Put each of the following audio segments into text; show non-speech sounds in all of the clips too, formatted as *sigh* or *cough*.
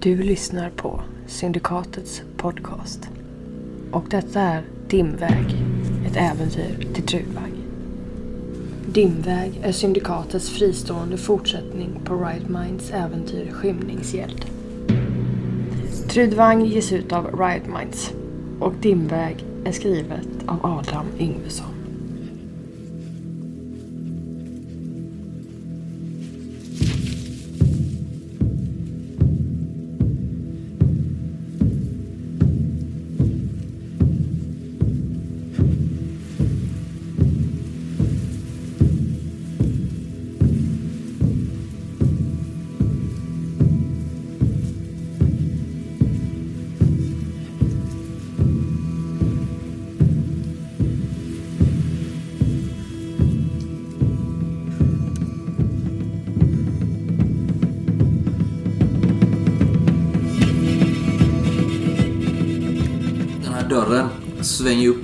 Du lyssnar på Syndikatets podcast. Och detta är Dimväg, ett äventyr till Trudvang. Dimväg är Syndikatets fristående fortsättning på Right Minds äventyr Skymningshjälp. Trudvang ges ut av Riot Minds och Dimväg är skrivet av Adam Yngvesson.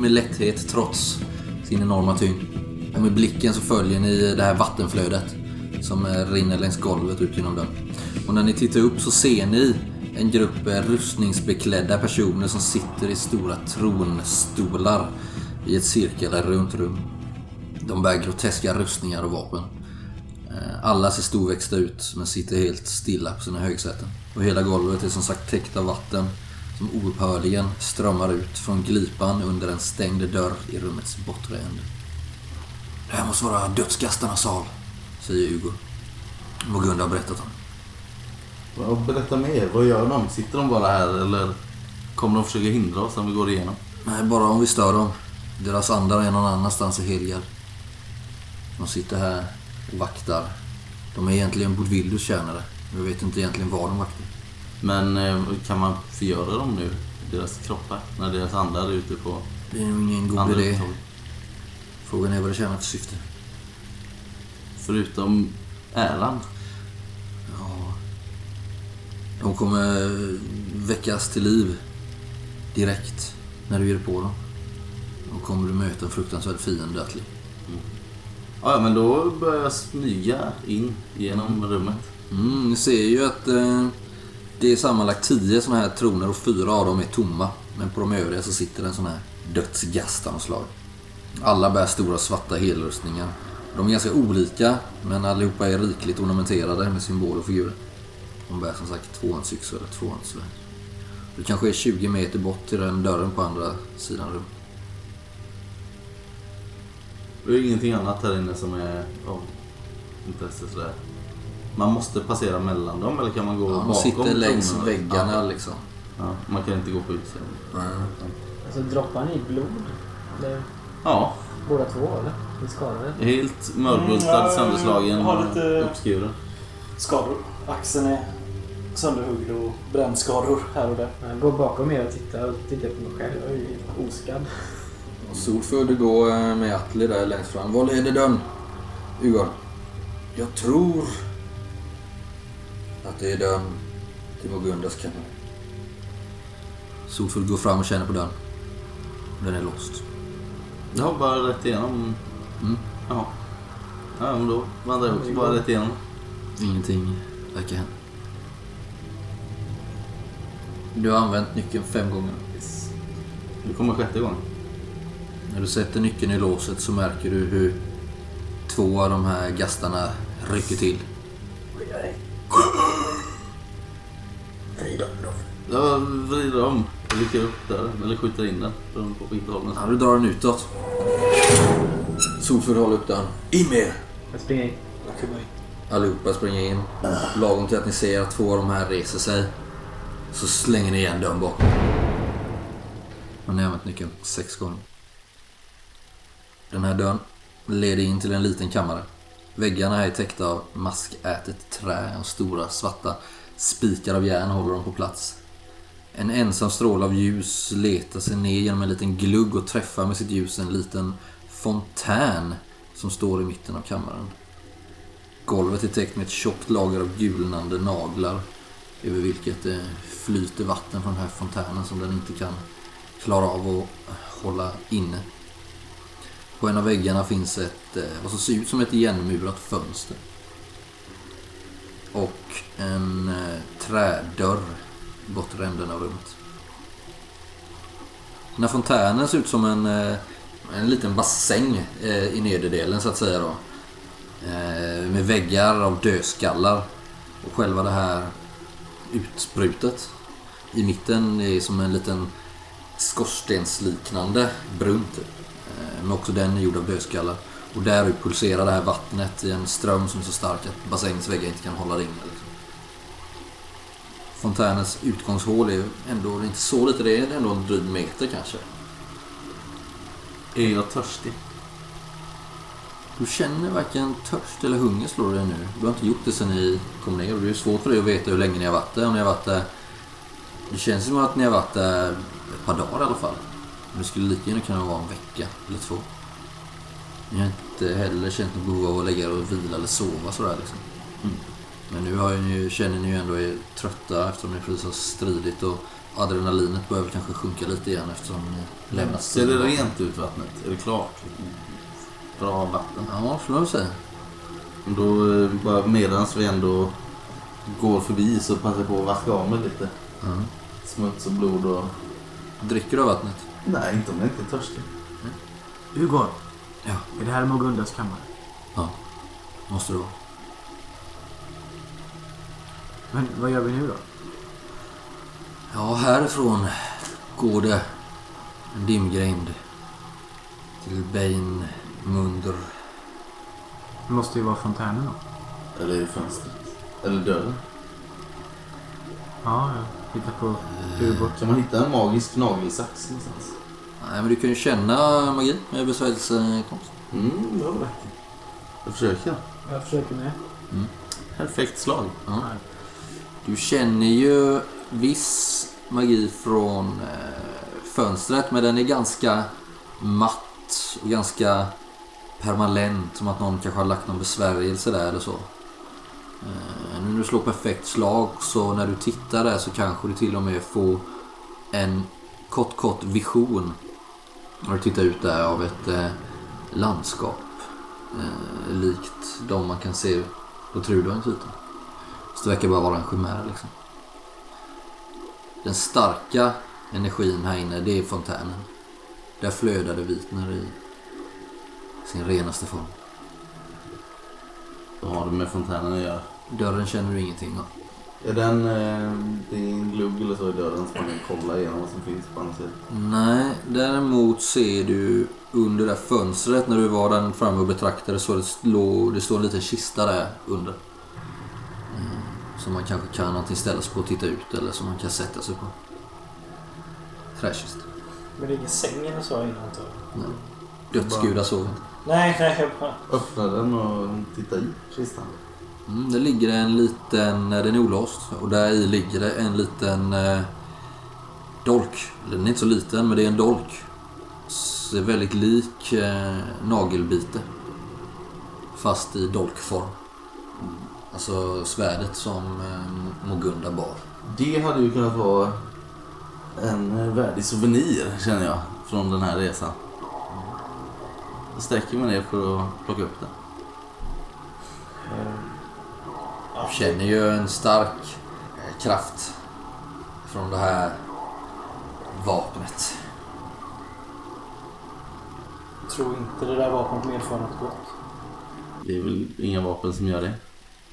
Med lätthet trots sin enorma tyngd. Och med blicken så följer ni det här vattenflödet som eh, rinner längs golvet ut genom dörren. Och när ni tittar upp så ser ni en grupp eh, rustningsbeklädda personer som sitter i stora tronstolar i ett cirkel runt rum. De bär groteska rustningar och vapen. Eh, alla ser storväxta ut men sitter helt stilla på sina högsäten. Och hela golvet är som sagt täckt av vatten som oupphörligen strömmar ut från glipan under en stängd dörr i rummets bortre ände. Det här måste vara dödsgastarnas sal, säger Hugo. Mogunda har berättat om. Ja, Berätta mer. Vad gör de? Sitter de bara här eller kommer de försöka hindra oss om vi går igenom? Nej, bara om vi stör dem. Deras andar är någon annanstans i Helgard. De sitter här och vaktar. De är egentligen Bodvildus tjänare. Jag vet inte egentligen vad de vaktar. Men eh, kan man förgöra dem nu? Deras kroppar? När deras andar är ute på Det är nog ingen god idé. Frågan är vad det tjänar för syfte. Förutom äran. Ja. De kommer väckas till liv direkt när du ger på dem. Då kommer du möta en fruktansvärd fiende, Atli. Ja, ja, men då börjar jag smyga in genom rummet. Mm, ni ser ju att eh, det är sammanlagt 10 sådana här troner och fyra av dem är tomma. Men på de övriga så sitter en sån här dödsgast av något slag. Alla bär stora svarta helrustningar. De är ganska olika, men allihopa är rikligt ornamenterade med symboler och figurer. De bär som sagt tvåhandsyxor eller tvåhandssvärd. Det kanske är 20 meter bort till den dörren på andra sidan rum. Det är ingenting annat här inne som är av intresse sådär. Man måste passera mellan dem eller kan man gå Ja, de bakom sitter längs tronerna? väggarna Ja, liksom. ja, man kan inte gå på utsidan. Alltså droppar ni blod? Eller Ja, båda två eller? Ni skadade? helt mörbultad, Mm, sönderslagen, har lite- uppskuren. skador. Axeln är sönderhuggd och brännskador här och där. Jag går bakom er och tittar och tittar på mig själv. Jag är ju oskadd. Solfull, du går eh, med Atli där längst fram. Var leder dörren? Hugo? Jag tror att det är dörren till Mogundas kammare. Solfull går fram och känner på dörren. Den är låst. Ja, bara rätt igenom. Mm. Ja. Ja, men då vandrar jag också bara rätt igenom. Ingenting verkar hända. Du har använt nyckeln fem gånger. Du kommer sjätte gången. När du sätter nyckeln i låset så märker du hur två av de här gastarna rycker till. Jag vrider om, rycker upp dörren, eller skjuter in den. Beroende på vilket håll den Ja, du drar den utåt. Solfull håller upp dörren. In med er! Jag springer in. Allihopa springer in. Lagom till att ni ser att två av de här reser sig. Så slänger ni igen dörren bakom. Och ni har använt nyckeln sex gånger. Den här dörren leder in till en liten kammare. Väggarna här är täckta av maskätet trä och stora svarta spikar av järn håller dem på plats. En ensam stråle av ljus letar sig ner genom en liten glugg och träffar med sitt ljus en liten fontän som står i mitten av kammaren. Golvet är täckt med ett tjockt lager av gulnande naglar över vilket det flyter vatten från den här fontänen som den inte kan klara av att hålla inne. På en av väggarna finns ett, eh, vad som ser ut som ett igenmurat fönster. Och en eh, trädörr bortre änden av rummet. Den här fontänen ser ut som en, eh, en liten bassäng eh, i nederdelen så att säga då. Eh, med väggar av dödskallar. Och själva det här utsprutet i mitten är som en liten skorstensliknande brunn typ. Men också den är gjord av dödskallar. Och där pulserar det här vattnet i en ström som är så stark att bassängens väggar inte kan hålla det inne. Fontänens utgångshål är ändå är inte så lite, det är ändå en dryg meter kanske. Är jag törstig? Du känner varken törst eller hunger slår dig nu. Du har inte gjort det sen ni kom ner och det är svårt för dig att veta hur länge ni har varit där. Om ni har varit där... Det känns som att ni har varit där ett par dagar i alla fall. Men det skulle lika gärna kunna vara en vecka eller två. Ni har inte heller känt något behov av att lägga er och vila eller sova sådär liksom. Men nu har ni, ju- känner ni ju ändå er trötta eftersom ni precis har stridit och adrenalinet behöver kanske sjunka lite igen eftersom ni lämnat Ser det rent ut vattnet? Är det klart? Bra vatten. Ja, får man väl säga. Då eh, bara medans vi ändå går förbi så passar jag på att vaska av mig lite Mm. smuts och blod och... Dricker du av vattnet? Nej, inte om jag inte är törstig. Hugo, Ja. är det här Mogundas kammare? Ja, måste det vara. Men vad gör vi nu då? Ja, härifrån går det en dimgrind till Bain Munder. Det måste ju vara fontänen då. Eller fönstret. Eller dörren. Ja, jag tittar på Hugo. Kan man hitta en magisk nagelsax någonstans? Nej, men du kan ju känna magi med besvärjelsekonst. Mm, det var rätt. Jag försöker. Jag försöker med. Perfekt slag. Ja. Du känner ju viss magi från eh, fönstret, men den är ganska matt och ganska permanent. Som att någon kanske har lagt någon besvärjelse där eller så. Eh, nu när du slår perfekt slag så när du tittar där så kanske du till och med får en kort, kort vision. När du tittar ut där av ett eh, landskap. Eh, likt de man kan se på Trudons yta. Så det verkar bara vara en chimär liksom. Den starka energin här inne, det är fontänen. Där flödar det vitner i sin renaste form. Vad har det med fontänen att göra? Dörren känner du ingenting av. Är den... Eh, det är en glugg eller så i dörren så man kan kolla igenom vad som finns på andra sidan? Nej, däremot ser du under det där fönstret när du var där framme och betraktade så det, lå, det står en liten kista där under. Som man kanske kan antingen ställa sig på och titta ut eller som man kan sätta sig på. Träkist. Men det är ingen sängen och så inne antar. Nej. Dödsgudar såg inte. Nej, nej, jag bara... Öppna den och titta i kistan. Mm, det ligger en liten, den är olåst och där i ligger det en liten eh, dolk. Eller Den är inte så liten men det är en dolk. Ser väldigt lik eh, nagelbite. Fast i dolkform. Alltså svärdet som eh, Mogunda bar. Det hade ju kunnat vara en eh, värdig souvenir känner jag från den här resan. Jag sträcker mig ner för att plocka upp den. Ja, Du känner ju en stark eh, kraft från det här vapnet. Jag tror inte det där vapnet medför något gott. Det är väl inga vapen som gör det.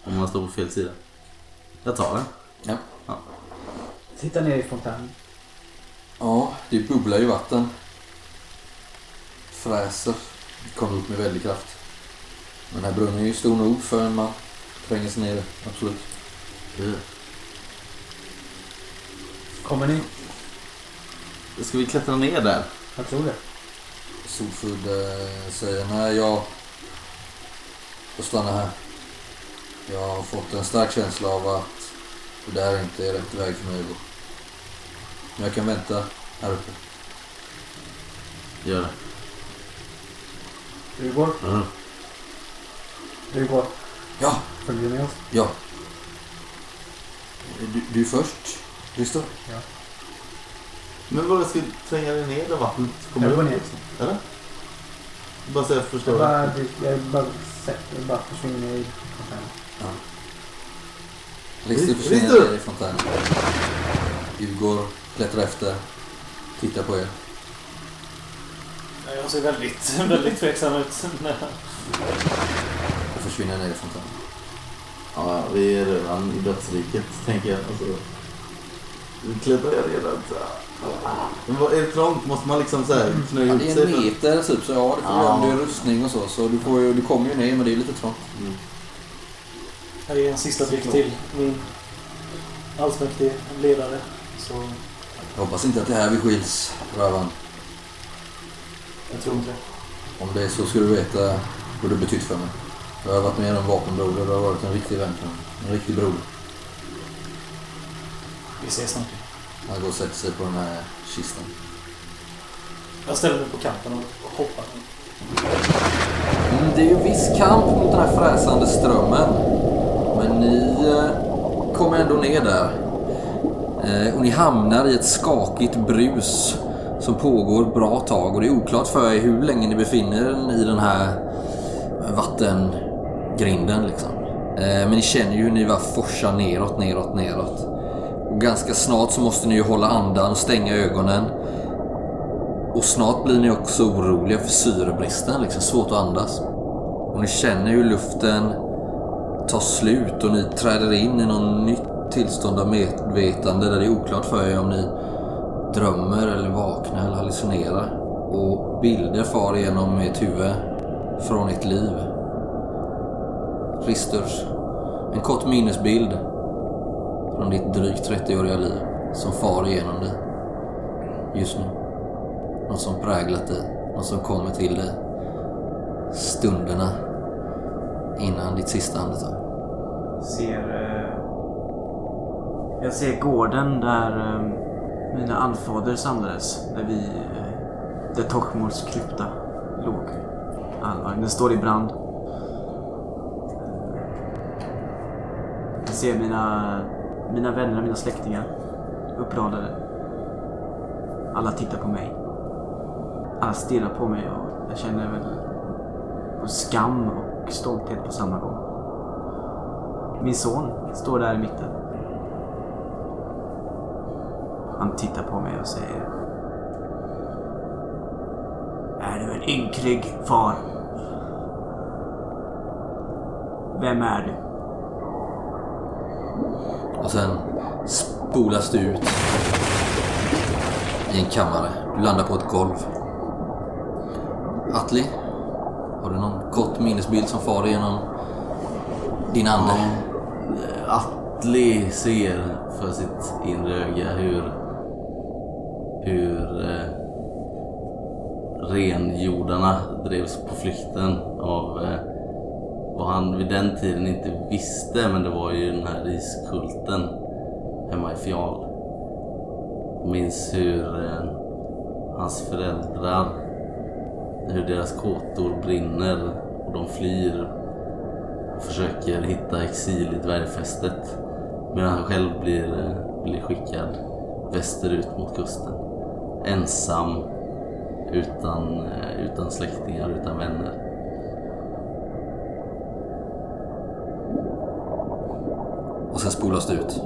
Om man står på fel sida. Jag tar den. Ja. Titta ner i fontänen. Ja, det bubblar ju vatten. Fräser. Det kommer upp med väldig kraft. Men den här brunnen är ju stor nog för en man. Tränger sig ner, absolut. Kommer ni? Ska vi klättra ner där? Jag tror det. Solfudd eh, säger nej, jag får stanna här. Jag har fått en stark känsla av att det där inte är rätt väg för mig att gå. Men jag kan vänta här uppe. Gör det. Hugo, Mm. Hugo, Ja, följer med oss? ja. Du, du först, Christer? Men vad ska vi tränga dig ner där vattnet kommer Jag går ner. Eller? Bara så jag förstår. Jag bara, jag bara, sätter, jag bara försvinner i fontänen. Christer Christer! försvinner ner i fontänen. Igor klättrar efter. Tittar på er. Ja, Jag ser väldigt, *laughs* väldigt tveksam ut. Och försvinner ner i fontänen. Ja, vi är redan i dödsriket, tänker jag. Alltså, vi klättrar redan så här. Men vad är det trångt? Måste man liksom så här knö Ja, ut det är sig? en för- meter typ, så ja det får du göra om är rustning och så. Så du, får, ju- du kommer ju ner men det är lite trångt. Här är en sista blick till min allsmäktige ledare. Så Jag hoppas inte att det är här vi skiljs, Ravan. jag tror inte det. Om det är så ska du veta vad du betytt för mig. Jag har varit med om vapenbroder. Du har varit en riktig vän för mig. En riktig broder. Vi ses snart. Han går och sätter sig på den här kistan. Jag ställer mig på kanten och hoppar. Mm, det är ju viss kamp mot den här fräsande strömmen. Men ni eh, kommer ändå ner där. Eh, och ni hamnar i ett skakigt brus som pågår bra tag. Och det är oklart för er hur länge ni befinner er i den här vattengrinden. Liksom. Eh, men ni känner ju hur ni bara forsar neråt, neråt, neråt. Och ganska snart så måste ni ju hålla andan och stänga ögonen. Och snart blir ni också oroliga för syrebristen, liksom svårt att andas. Och ni känner hur luften tar slut och ni träder in i något nytt tillstånd av medvetande där det är oklart för er om ni drömmer eller vaknar eller hallucinerar. Och bilder far igenom ert huvud från ert liv. Risters, en kort minnesbild från ditt drygt 30-åriga liv som far igenom dig just nu. Något som präglat dig, något som kommer till dig. Stunderna innan ditt sista andetag. Ser... Eh, jag ser gården där eh, mina anfader samlades. Där vi... Eh, där Tochmors krypta låg. Allvagnen Den står i brand. Jag ser mina, mina vänner, och mina släktingar uppradade. Alla tittar på mig. Alla stirrar på mig och jag känner väl skam och stolthet på samma gång. Min son står där i mitten. Han tittar på mig och säger Är du en ynklig far? Vem är du? Och sen spolas du ut i en kammare. Du landar på ett golv. Atli, har du någon kort minnesbild som far genom din ande? Eh, Atli ser för sitt inre öga hur, hur eh, renjordarna drevs på flykten av eh, vad han vid den tiden inte visste men det var ju den här riskulten hemma i Fjal. Minns hur eh, hans föräldrar, hur deras kåtor brinner och de flyr och försöker hitta exil i dvärgfästet. Medan han själv blir, eh, blir skickad västerut mot kusten. Ensam, utan, eh, utan släktingar, utan vänner. Och sen spolas det ut.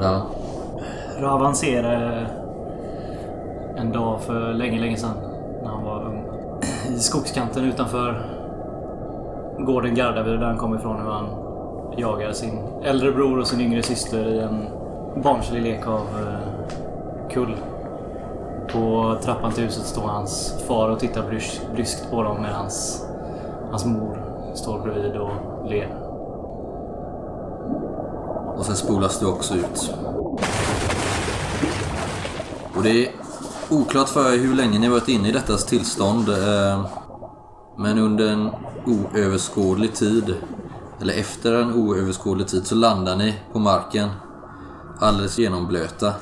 Ja. Ravan ser en dag för länge, länge sedan när han var ung. I skogskanten utanför gården Gardavid där han kom ifrån hur han jagar sin äldre bror och sin yngre syster i en barnslig lek av eh, kull. På trappan till huset står hans far och tittar bryskt på dem medan hans, hans mor står bredvid och ler. Och sen spolas det också ut. Och det är oklart för er hur länge ni varit inne i detta tillstånd. Eh, men under en oöverskådlig tid, eller efter en oöverskådlig tid, så landar ni på marken. Alldeles genomblöta.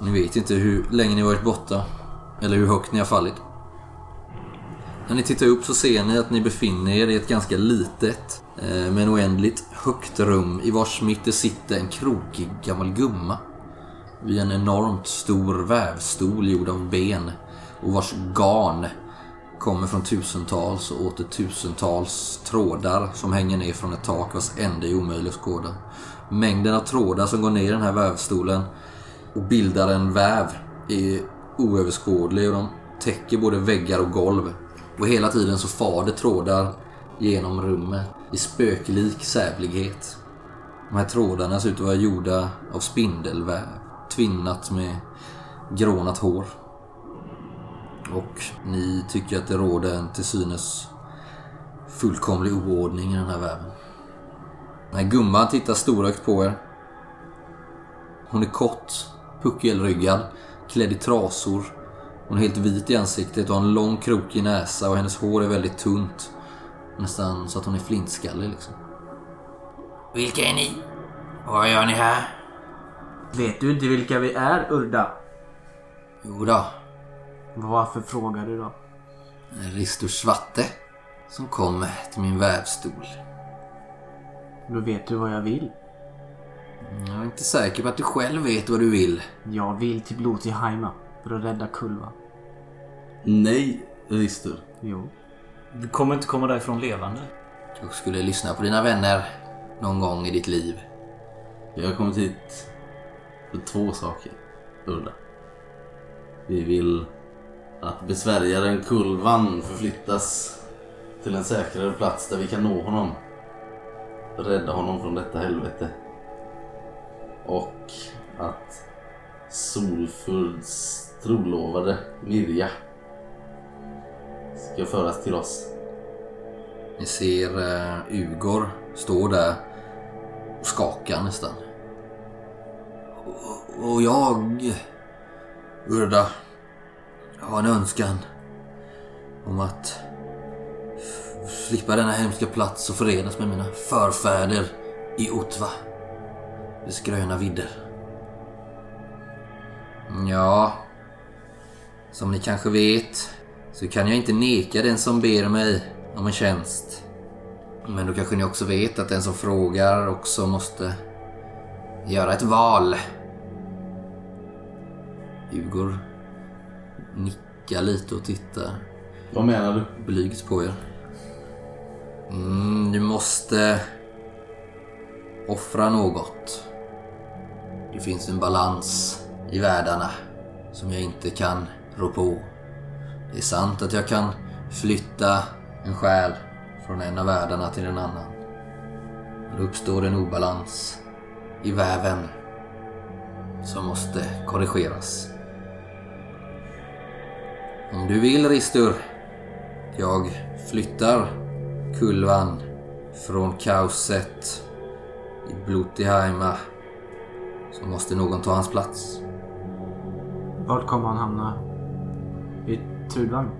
Ni vet inte hur länge ni varit borta. Eller hur högt ni har fallit. När ni tittar upp så ser ni att ni befinner er i ett ganska litet eh, men oändligt högt rum i vars mitt det sitter en krokig gammal gumma. Vid en enormt stor vävstol gjord av ben och vars garn kommer från tusentals och åter tusentals trådar som hänger ner från ett tak vars ände är omöjlig att skåda. Mängden av trådar som går ner i den här vävstolen och bildar en väv är oöverskådlig och de täcker både väggar och golv. Och hela tiden så far det trådar genom rummet i spöklik sävlighet. De här trådarna ser ut att vara gjorda av spindelväv, tvinnat med grånat hår. Och ni tycker att det råder en till synes fullkomlig oordning i den här väven. Den här gumman tittar storögt på er. Hon är kort, puckelryggad, klädd i trasor. Hon är helt vit i ansiktet och har en lång krokig näsa och hennes hår är väldigt tunt. Nästan så att hon är flintskallig liksom. Vilka är ni? Vad gör ni här? Vet du inte vilka vi är, Urda? Jo då, Varför frågar du då? Ristur Svatte som kom till min vävstol. Då vet du vad jag vill. Jag är inte säker på att du själv vet vad du vill. Jag vill till Blotiheima för att rädda Kulva. Nej, Ristur. Jo. Du kommer inte komma därifrån levande. Jag skulle lyssna på dina vänner någon gång i ditt liv. Jag har kommit hit för två saker, Ulla. Vi vill att besvärjaren Kulvan förflyttas till en säkrare plats där vi kan nå honom. Rädda honom från detta helvete. Och att Solfurds trolovade Mirja ska föras till oss. Ni ser uh, Ugor stå där och skaka nästan. Och, och jag, Urda, har en önskan om att slippa denna hemska plats och förenas med mina förfäder i Otva. Dess gröna vidder. Ja, som ni kanske vet så kan jag inte neka den som ber mig om en tjänst. Men då kanske ni också vet att den som frågar också måste göra ett val. Ugor nickar lite och tittar Vad menar du? blygt på er. Mm, du måste offra något. Det finns en balans i världarna som jag inte kan rå på. Det är sant att jag kan flytta en själ från en av världarna till en annan. Men då uppstår en obalans i väven som måste korrigeras. Om du vill, Ristur, jag flyttar kulvan från kaoset i Blutiheima så måste någon ta hans plats. Vart kommer han hamna? I Trudvang?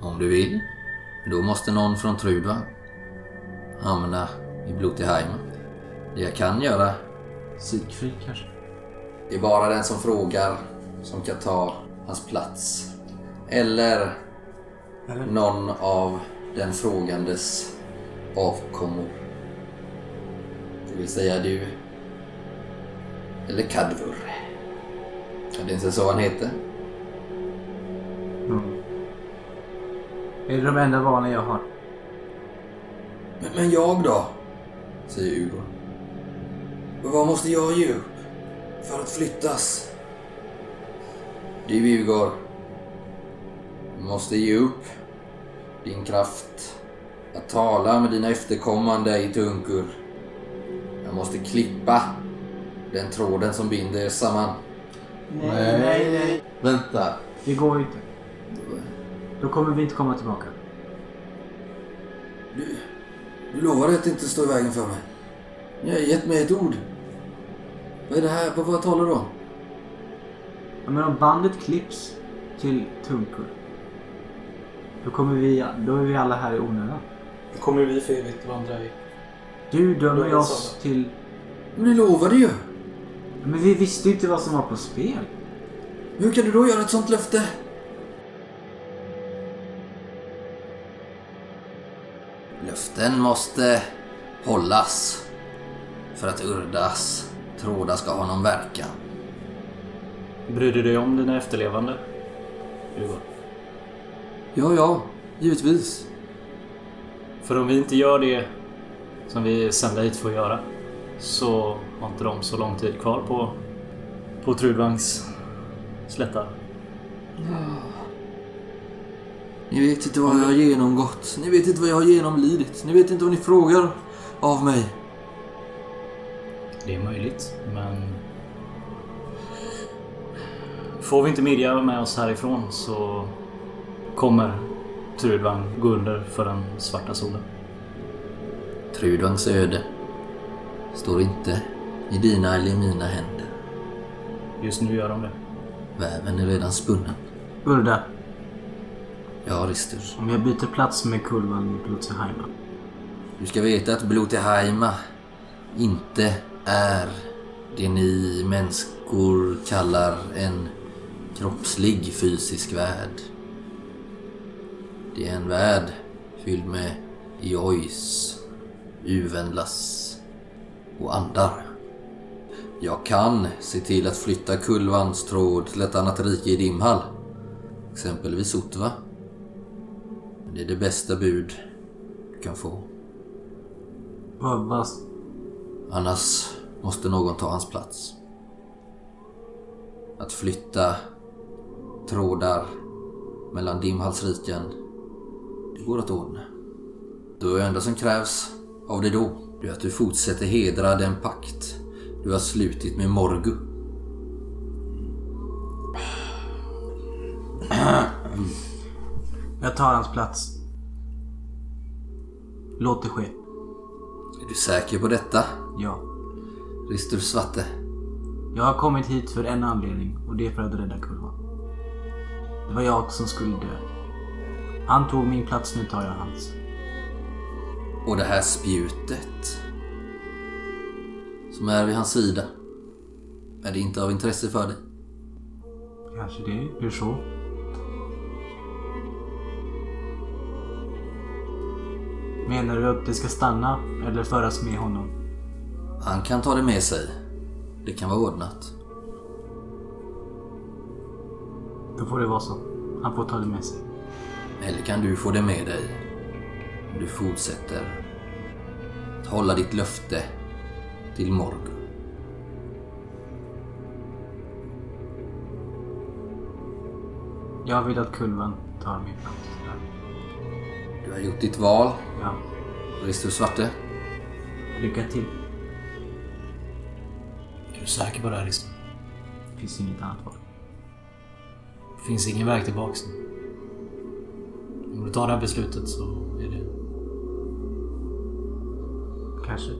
Om du vill, då måste någon från Trudvang hamna i Blutiheima. Det jag kan göra, Sigfrid kanske? det är bara den som frågar som kan ta hans plats. Eller Eller? någon av den frågandes avkommor. Det vill säga du. Eller Kadvur. Ja, det är inte så han heter. Är det de enda valen jag har? Men, men jag då? Säger. Och vad måste jag ge upp för att flyttas? Du. Du måste ge upp din kraft att tala med dina efterkommande i Tunkur. Jag måste klippa den tråden som binder er samman. Nej, nej, nej. Vänta. Det går inte. Då kommer vi inte komma tillbaka. Du, du lovade att inte stå i vägen för mig. Ni har gett mig ett ord. Vad är det här? Vad, vad talar du om? Ja, Men om bandet klipps till Tunkur. Då kommer vi, då är vi alla här i onödan. Då kommer vi för evigt vandra i... Du dömer oss till... Men du lovade ju! Men vi visste ju inte vad som var på spel. Hur kan du då göra ett sånt löfte? Löften måste hållas för att Urdas trådar ska ha någon verkan. Bryr du dig om dina efterlevande? Hugo? Ja, ja, givetvis. För om vi inte gör det som vi är sända hit för att göra så har inte de så lång tid kvar på, på Trudvangs slättar. Ni vet inte vad jag har genomgått. Ni vet inte vad jag har genomlidit. Ni vet inte vad ni frågar av mig. Det är möjligt, men... Får vi inte Mirja med oss härifrån så kommer Trudvang gå under för den svarta solen. Trudvangs öde står inte i dina eller mina händer. Just nu gör de det. Väven är redan spunnen. Urda, Ja, Rister. om jag byter plats med Kulvan i Blutseheima. Du ska veta att Blotehaima inte är det ni människor kallar en kroppslig fysisk värld. Det är en värld fylld med Jois, Uvenlas och andar. Jag kan se till att flytta Kulvans tråd till ett annat rike i Dimhall. Exempelvis Otva. Det är det bästa bud du kan få. Vad, Annars måste någon ta hans plats. Att flytta trådar mellan Dimhalsriken, det går att ordna. Det enda som krävs av dig då, det är att du fortsätter hedra den pakt du har slutit med Morgu. *clears throat* jag tar hans plats. Låt det ske. Är du säker på detta, Ja. Ristur Svatte? Jag har kommit hit för en anledning och det är för att rädda Kulvan. Det var jag som skulle dö. Han tog min plats, nu tar jag hans. Och det här spjutet som är vid hans sida, är det inte av intresse för dig? Kanske det. Hur så? Menar du att det ska stanna eller föras med honom? Han kan ta det med sig. Det kan vara ordnat. Då får det vara så. Han får ta det med sig. Eller kan du få det med dig du fortsätter att hålla ditt löfte till Morgu. Jag vill att Kulvan tar min plats. Du har gjort ditt val, Ja. Ristus Svarte. Lycka till. Är du säker på det här Risto? Det finns inget annat val. Det finns ingen väg tillbaks nu. Om du tar det här beslutet så är det... Kanske.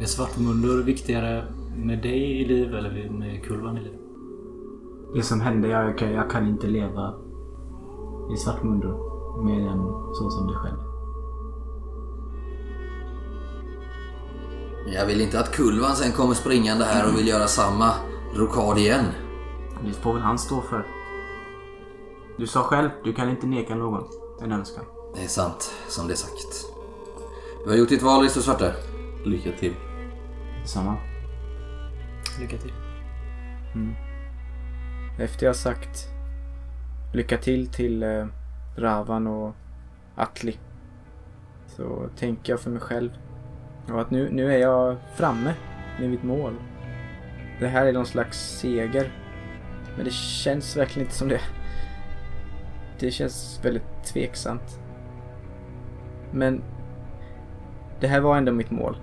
Är Svartmundur viktigare med dig i liv eller med Kulvan i liv? Det som hände, jag jag kan inte leva i Svartmundur mer än så som det skedde. Jag vill inte att Kulvan sen kommer springande här och vill göra samma rokad igen. Det får väl han stå för. Du sa själv, du kan inte neka någon en önskan. Det är sant, som det är sagt. Du har gjort ditt val, Ristus Svarte. Lycka till. Detsamma. Lycka till. Efter jag sagt lycka till till eh, Ravan och Atli så tänker jag för mig själv och att nu, nu är jag framme med mitt mål. Det här är någon slags seger. Men det känns verkligen inte som det. Det känns väldigt tveksamt. Men det här var ändå mitt mål.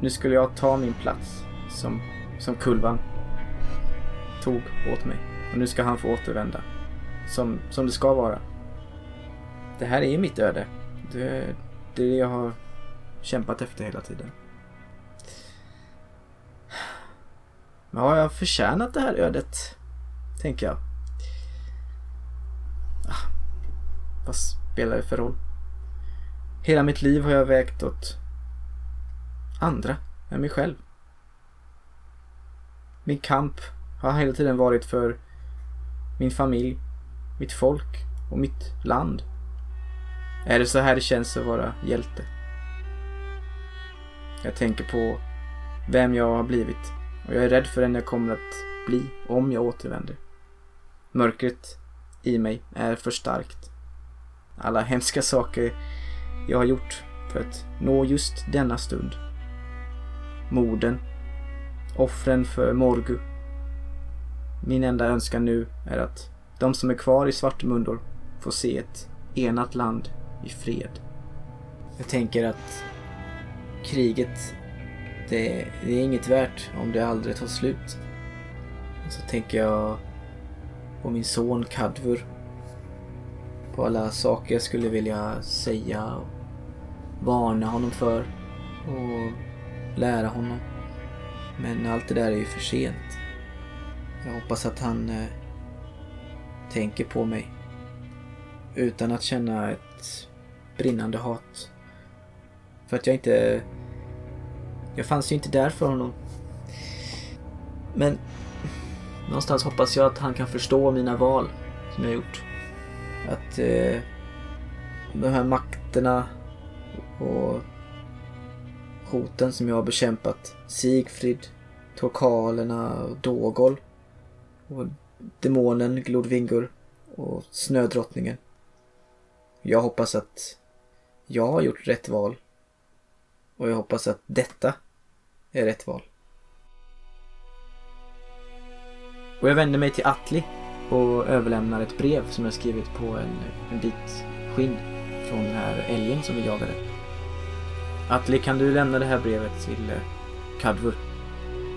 Nu skulle jag ta min plats som, som kulvan tog åt mig. Och nu ska han få återvända. Som, som det ska vara. Det här är mitt öde. Det, det är det jag har kämpat efter hela tiden. Men har jag förtjänat det här ödet? Tänker jag. Ah, vad spelar det för roll? Hela mitt liv har jag vägt åt andra än mig själv. Min kamp har hela tiden varit för min familj, mitt folk och mitt land. Är det så här det känns att vara hjälte? Jag tänker på vem jag har blivit och jag är rädd för den jag kommer att bli om jag återvänder. Mörkret i mig är för starkt. Alla hemska saker jag har gjort för att nå just denna stund. Morden. Offren för Morgu. Min enda önskan nu är att de som är kvar i Svartmundor får se ett enat land i fred. Jag tänker att kriget, det, det är inget värt om det aldrig tar slut. Och så tänker jag på min son Kadvur. På alla saker jag skulle vilja säga och varna honom för och lära honom. Men allt det där är ju för sent. Jag hoppas att han eh, tänker på mig utan att känna ett brinnande hat. För att jag inte... Jag fanns ju inte där för honom. Men någonstans hoppas jag att han kan förstå mina val som jag gjort. Att eh, de här makterna och hoten som jag har bekämpat. Sigfrid, Torkalerna och Dogol. Och demonen Glodvingur och Snödrottningen. Jag hoppas att jag har gjort rätt val. Och jag hoppas att detta är rätt val. Och jag vänder mig till Atli och överlämnar ett brev som jag skrivit på en, en bit skinn från den här älgen som vi jagade. Atli, kan du lämna det här brevet till eh, Kadvur,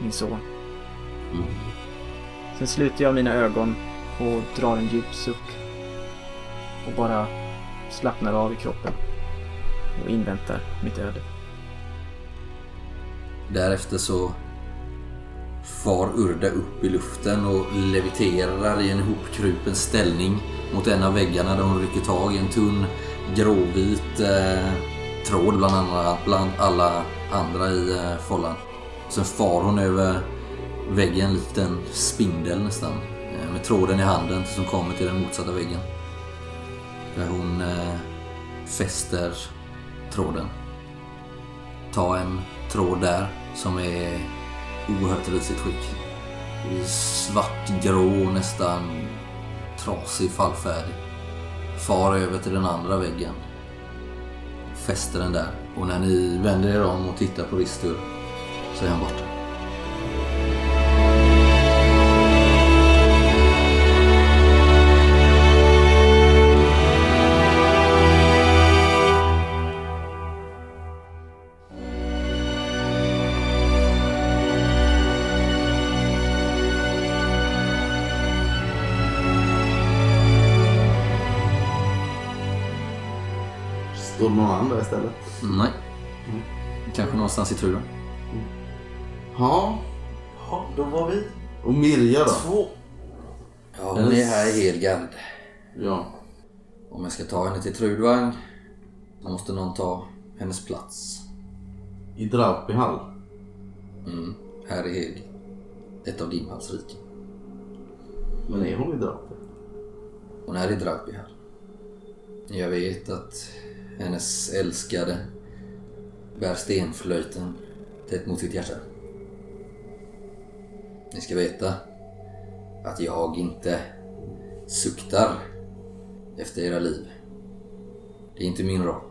min son? Mm. Sen sluter jag mina ögon och drar en djup suck. Och bara slappnar av i kroppen. Och inväntar mitt öde. Därefter så far Urda upp i luften och leviterar i en ihopkrupen ställning mot en av väggarna där hon rycker tag i en tunn gråvit eh, tråd bland, andra, bland alla andra i eh, follan. Sen far hon över väggen likt en spindel nästan. Eh, med tråden i handen som kommer till den motsatta väggen. Där hon eh, fäster tråden. Ta en tråd där som är oerhört risigt skick. I svartgrå, nästan trasig, fallfärdig. Far över till den andra väggen. Fäster den där. Och när ni vänder er om och tittar på Ristur så är han borta. Andra istället? Nej. Kanske någonstans i Trudan. Ja. Ja, då var vi Och Mirja då? två. Ja, hon är här i Helgard. Ja. Om jag ska ta henne till Trudvang så måste någon ta hennes plats. I Draupihall? Mm, här i Helgard. Ett av Dimhals riken. Men är hon i Draupi? Hon är i här. Jag vet att hennes älskade bär stenflöjten tätt mot sitt hjärta. Ni ska veta att jag inte suktar efter era liv. Det är inte min roll.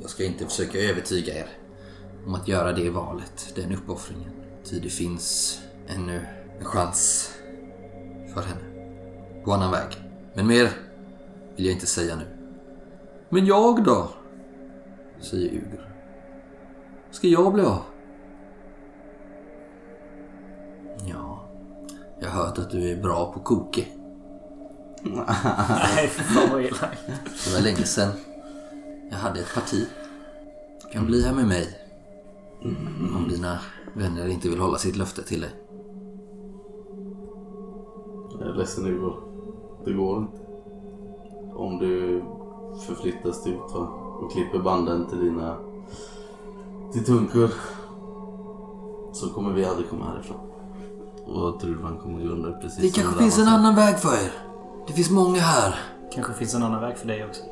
Jag ska inte försöka övertyga er om att göra det valet, den uppoffringen. Ty det finns ännu en chans för henne. På annan väg. Men mer vill jag inte säga nu. Men jag då? Säger Ugur. Ska jag bli av? Ja, jag har hört att du är bra på koke. Nej, fan vad elakt. Det var länge sedan jag hade ett parti. Du kan bli här med mig. Om dina vänner inte vill hålla sitt löfte till dig. Jag är ledsen Hugo. Det går inte. Om du förflyttas till Utah och klipper banden till dina... till Tunkur. Så kommer vi aldrig komma härifrån. Och Trudvang kommer gå under precis Det kanske finns en annan väg för er. Det finns många här. Kanske finns en annan väg för dig också.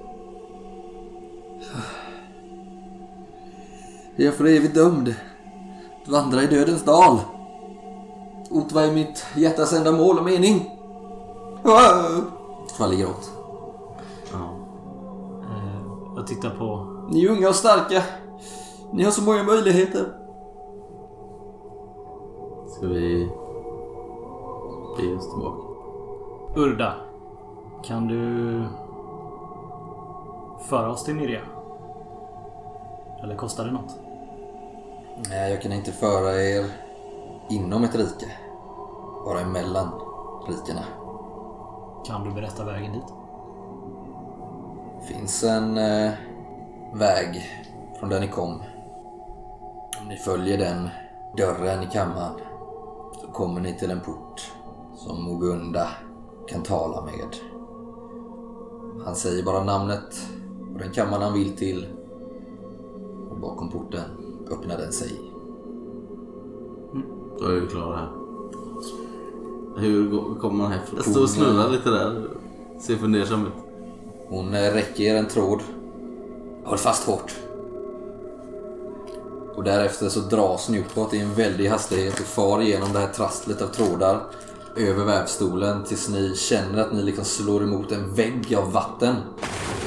Jag är för evigt dömd. Att vandra i dödens dal. Otva är mitt hjärtas enda mål och mening. Faller i gråt. Jag tittar på... Ni är unga och starka. Ni har så många möjligheter. Ska vi bege oss tillbaka? Urda. Kan du föra oss till Mirja? Eller kostar det något? Nej, jag kan inte föra er inom ett rike. Bara emellan rikena. Kan du berätta vägen dit? Finns en eh, väg från där ni kom. Om ni följer den dörren i kammaren så kommer ni till en port som Mogunda kan tala med. Han säger bara namnet och den kammaren han vill till. Och bakom porten öppnar den sig. Då är vi klara här. Hur kommer man härifrån? Jag står och snurrar lite där. Ser fundersam ut. Hon eh, räcker er en tråd. Håll fast hårt. Och därefter så dras ni uppåt i en väldig hastighet och far igenom det här trasslet av trådar över vävstolen tills ni känner att ni liksom slår emot en vägg av vatten.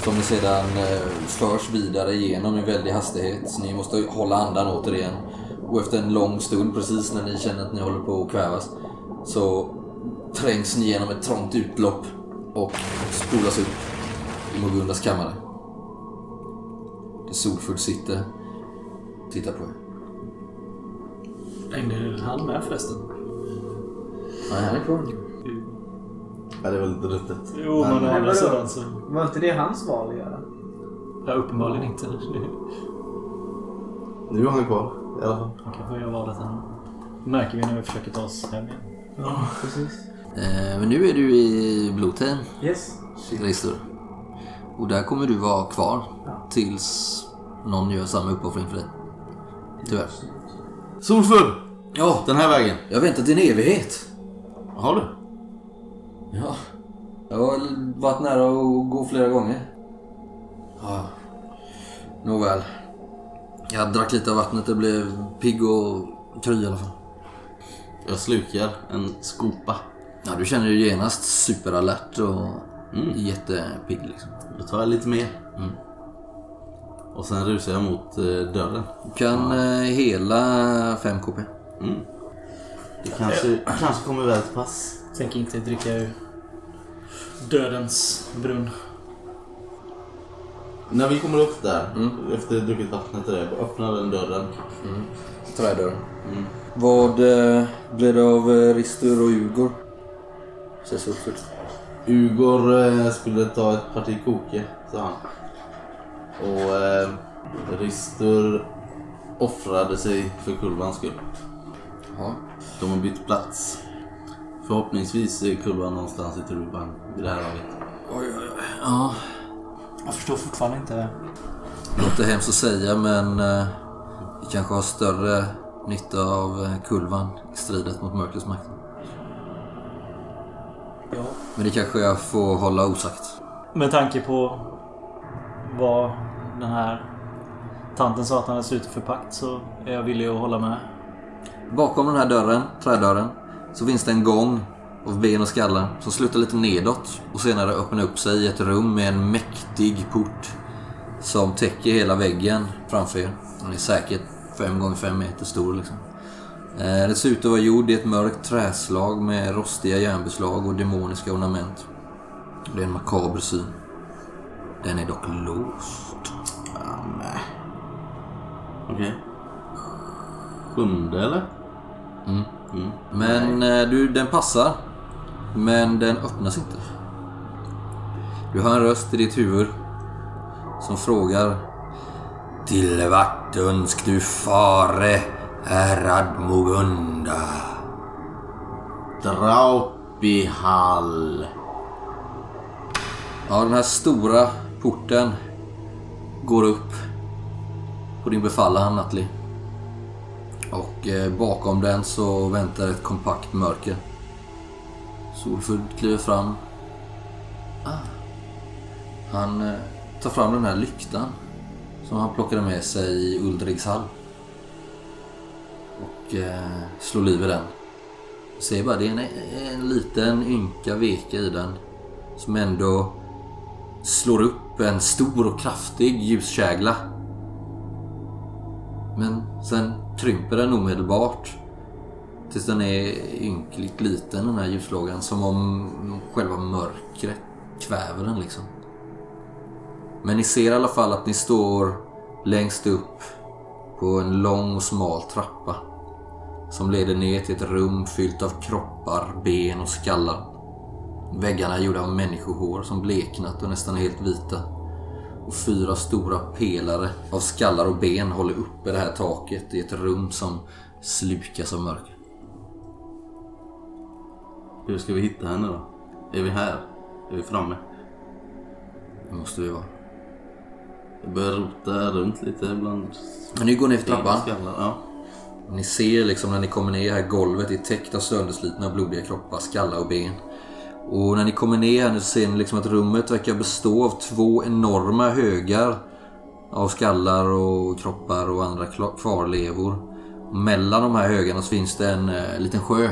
Som ni sedan eh, förs vidare igenom i väldig hastighet. Så ni måste hålla andan återigen. Och efter en lång stund, precis när ni känner att ni håller på att kvävas, så trängs ni genom ett trångt utlopp och spolas upp i Mogundas kammare. Där Solfull sitter och tittar på er. Hängde han med förresten? Nej, han är kvar. Ja, det var lite ruttet. Jo, men å andra sidan så... Var inte det hans val att göra? Ja, uppenbarligen inte. Nu är han kvar i alla fall. Han kanske gör valet ändå. märker vi när vi försöker ta oss hem igen. Ja, precis. Eh, men nu är du i Blodheim, Yes. Ristur. Och där kommer du vara kvar Ja. tills någon gör samma uppoffring för dig. Tyvärr. Solfull! Ja, Den här vägen. jag har väntat i en evighet. Har du? Ja. Jag har varit nära att gå flera gånger. Ja. Nåväl. Jag drack lite av vattnet, det blev pigg och kry i alla fall. Jag slukar en skopa. Ja, du känner dig genast superalert och Mm. jättepigg liksom. Då tar jag lite mer. Mm. Och sen rusar jag mot eh, dörren. Du kan eh, hela 5 KP. Mm. Det kanske, kanske kommer väl till pass. Tänker inte dricka ur dödens brunn. När vi kommer upp där, Mm. efter druckit vattnet och det, öppnar den dörren. Trädörren. Mm. Vad eh, blir det av eh, Ristur och Ugor? Säger Solfull. Ugor eh, skulle ta ett parti koke, sa han. Och eh, Ristur offrade sig för kulvans skull. Ja. De har bytt plats. Förhoppningsvis är kulvan någonstans i Turuban vid det här laget. Oj, oj, oj. Ja, Jag förstår fortfarande inte. låter hemskt att säga men eh, vi kanske har större nytta av eh, kulvan i stridet mot mörkrets makt. Ja. Men det kanske jag får hålla osagt. Med tanke på vad den här tanten sa att han hade slutit för pakt så är jag villig att hålla med. Bakom den här dörren, trädörren, så finns det en gång av ben och skallar som slutar lite nedåt och senare öppnar upp sig i ett rum med en mäktig port som täcker hela väggen framför er. Den är säkert 5 gånger 5 meter stor liksom. Eh, Den ser ut att vara gjord i ett mörkt träslag med rostiga järnbeslag och demoniska ornament. Det är en makaber syn. Den är dock låst. Okej. Sjunde eller? Mm. Mm. Men eh, du, den passar. Men den öppnas inte. Du hör en röst i ditt huvud som frågar Till vart önsk du fare, ärad Mogunda? Draupihall. Ja, den här stora porten går upp på din befallan, Natli. Och eh, bakom den så väntar ett kompakt mörker. Solfull kliver fram. Ah. Han eh, tar fram den här lyktan som han plockade med sig i Uldrigshall. Och eh, slår liv i den. Ser bara, det är en, en liten ynka veka i den. Som ändå slår upp en stor och kraftig ljuskägla. Men sen krymper den omedelbart. Tills den är ynkligt liten den här ljuslågan. Som om själva mörkret kväver den liksom. Men ni ser i alla fall att ni står längst upp på en lång och smal trappa. Som leder ner till ett rum fyllt av kroppar, ben och skallar. Väggarna är gjorda av människohår som bleknat och nästan helt vita. Och fyra stora pelare av skallar och ben håller uppe det här taket i ett rum som slukas av mörker. Hur ska vi hitta henne då? Är vi här? Är vi framme? Det måste vi vara. Jag börjar rota runt lite bland... Men nu går ni för trappan. Ja. Ni ser liksom när ni kommer ner här golvet är täckt av sönderslitna blodiga kroppar, skallar och ben. Och när ni kommer ner här nu ser ni liksom att rummet verkar bestå av två enorma högar av skallar och kroppar och andra kvarlevor. Och mellan de här högarna så finns det en eh, liten sjö.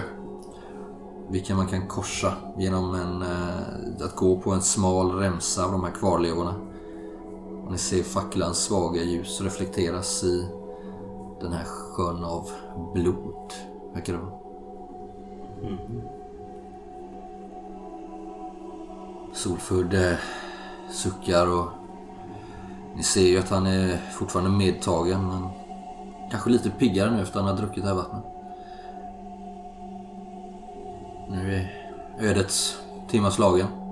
Vilken man kan korsa genom en, eh, att gå på en smal remsa av de här kvarlevorna. Och ni ser facklans svaga ljus reflekteras i den här sjön av blod. Verkar det vara. Solfudd eh, suckar och ni ser ju att han är fortfarande medtagen men kanske lite piggare nu efter att han har druckit det här vattnet. Nu är ödets timmar slagen.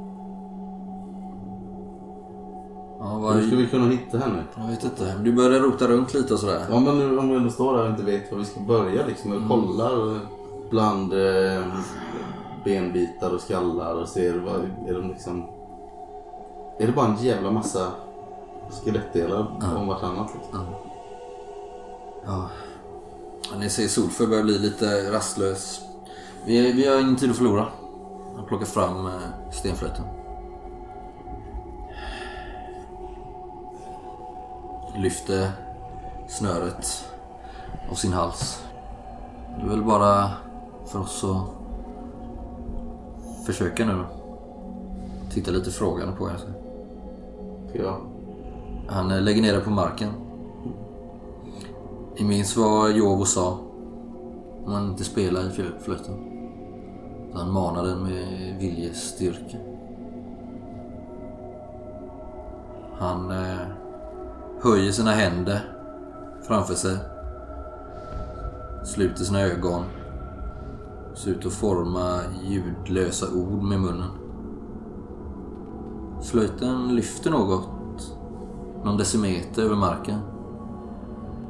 Ja, vad... Hur ska vi kunna hitta henne? Jag vet inte. Du börjar rota runt lite och sådär. Ja men nu om vi ändå står här och inte vet var vi ska börja liksom. Och kollar bland eh, benbitar och skallar och ser vad är de liksom... Är det bara en jävla massa skelettdelar om vartannat liksom? Ja. Ja, Ni ser Solfull börjar bli lite rastlös. Vi, vi har ingen tid att förlora. Jag plockar fram eh, stenflöjten. Lyfter snöret av sin hals. Det är väl bara för oss att försöka nu då. Titta lite frågande på er. Ja. Han eh, lägger ner det på marken. Ni minns vad Jovo sa? Om man inte spelar i flö- flöjten. Så Han manar den med viljestyrka. Han eh, höjer sina händer framför sig. Sluter sina ögon. Ser ut att forma ljudlösa ord med munnen. Flöjten lyfter något någon decimeter över marken.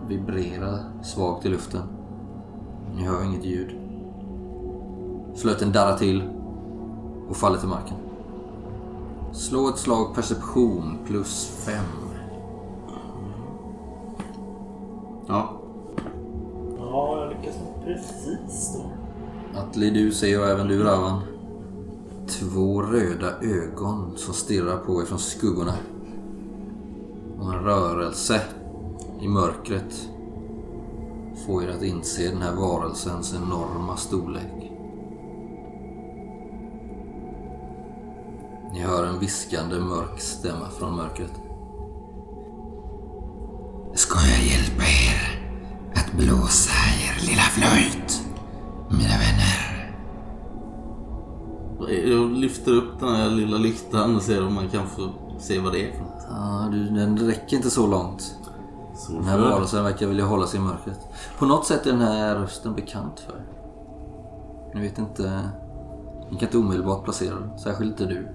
Vibrerar svagt i luften. Ni hör inget ljud. Flöjten darrar till och faller till marken. Slå ett slag perception plus fem. Ja. Ja, jag lyckas precis då. Atli, du ser och även du Ravan. Två röda ögon som stirrar på er från skuggorna. Och en rörelse i mörkret får er att inse den här varelsens enorma storlek. Ni hör en viskande mörk stämma från mörkret. Ska jag blåsa er lilla flöjt, mina vänner? Jag lyfter upp den här lilla lyktan och ser om man kan få se vad det är för något. Ja, du, den räcker inte så långt. Den här varelsen verkar vilja hålla sig i mörkret. På något sätt är den här rösten bekant för. Ni vet inte... Ni kan inte omedelbart placera den. Särskilt inte du.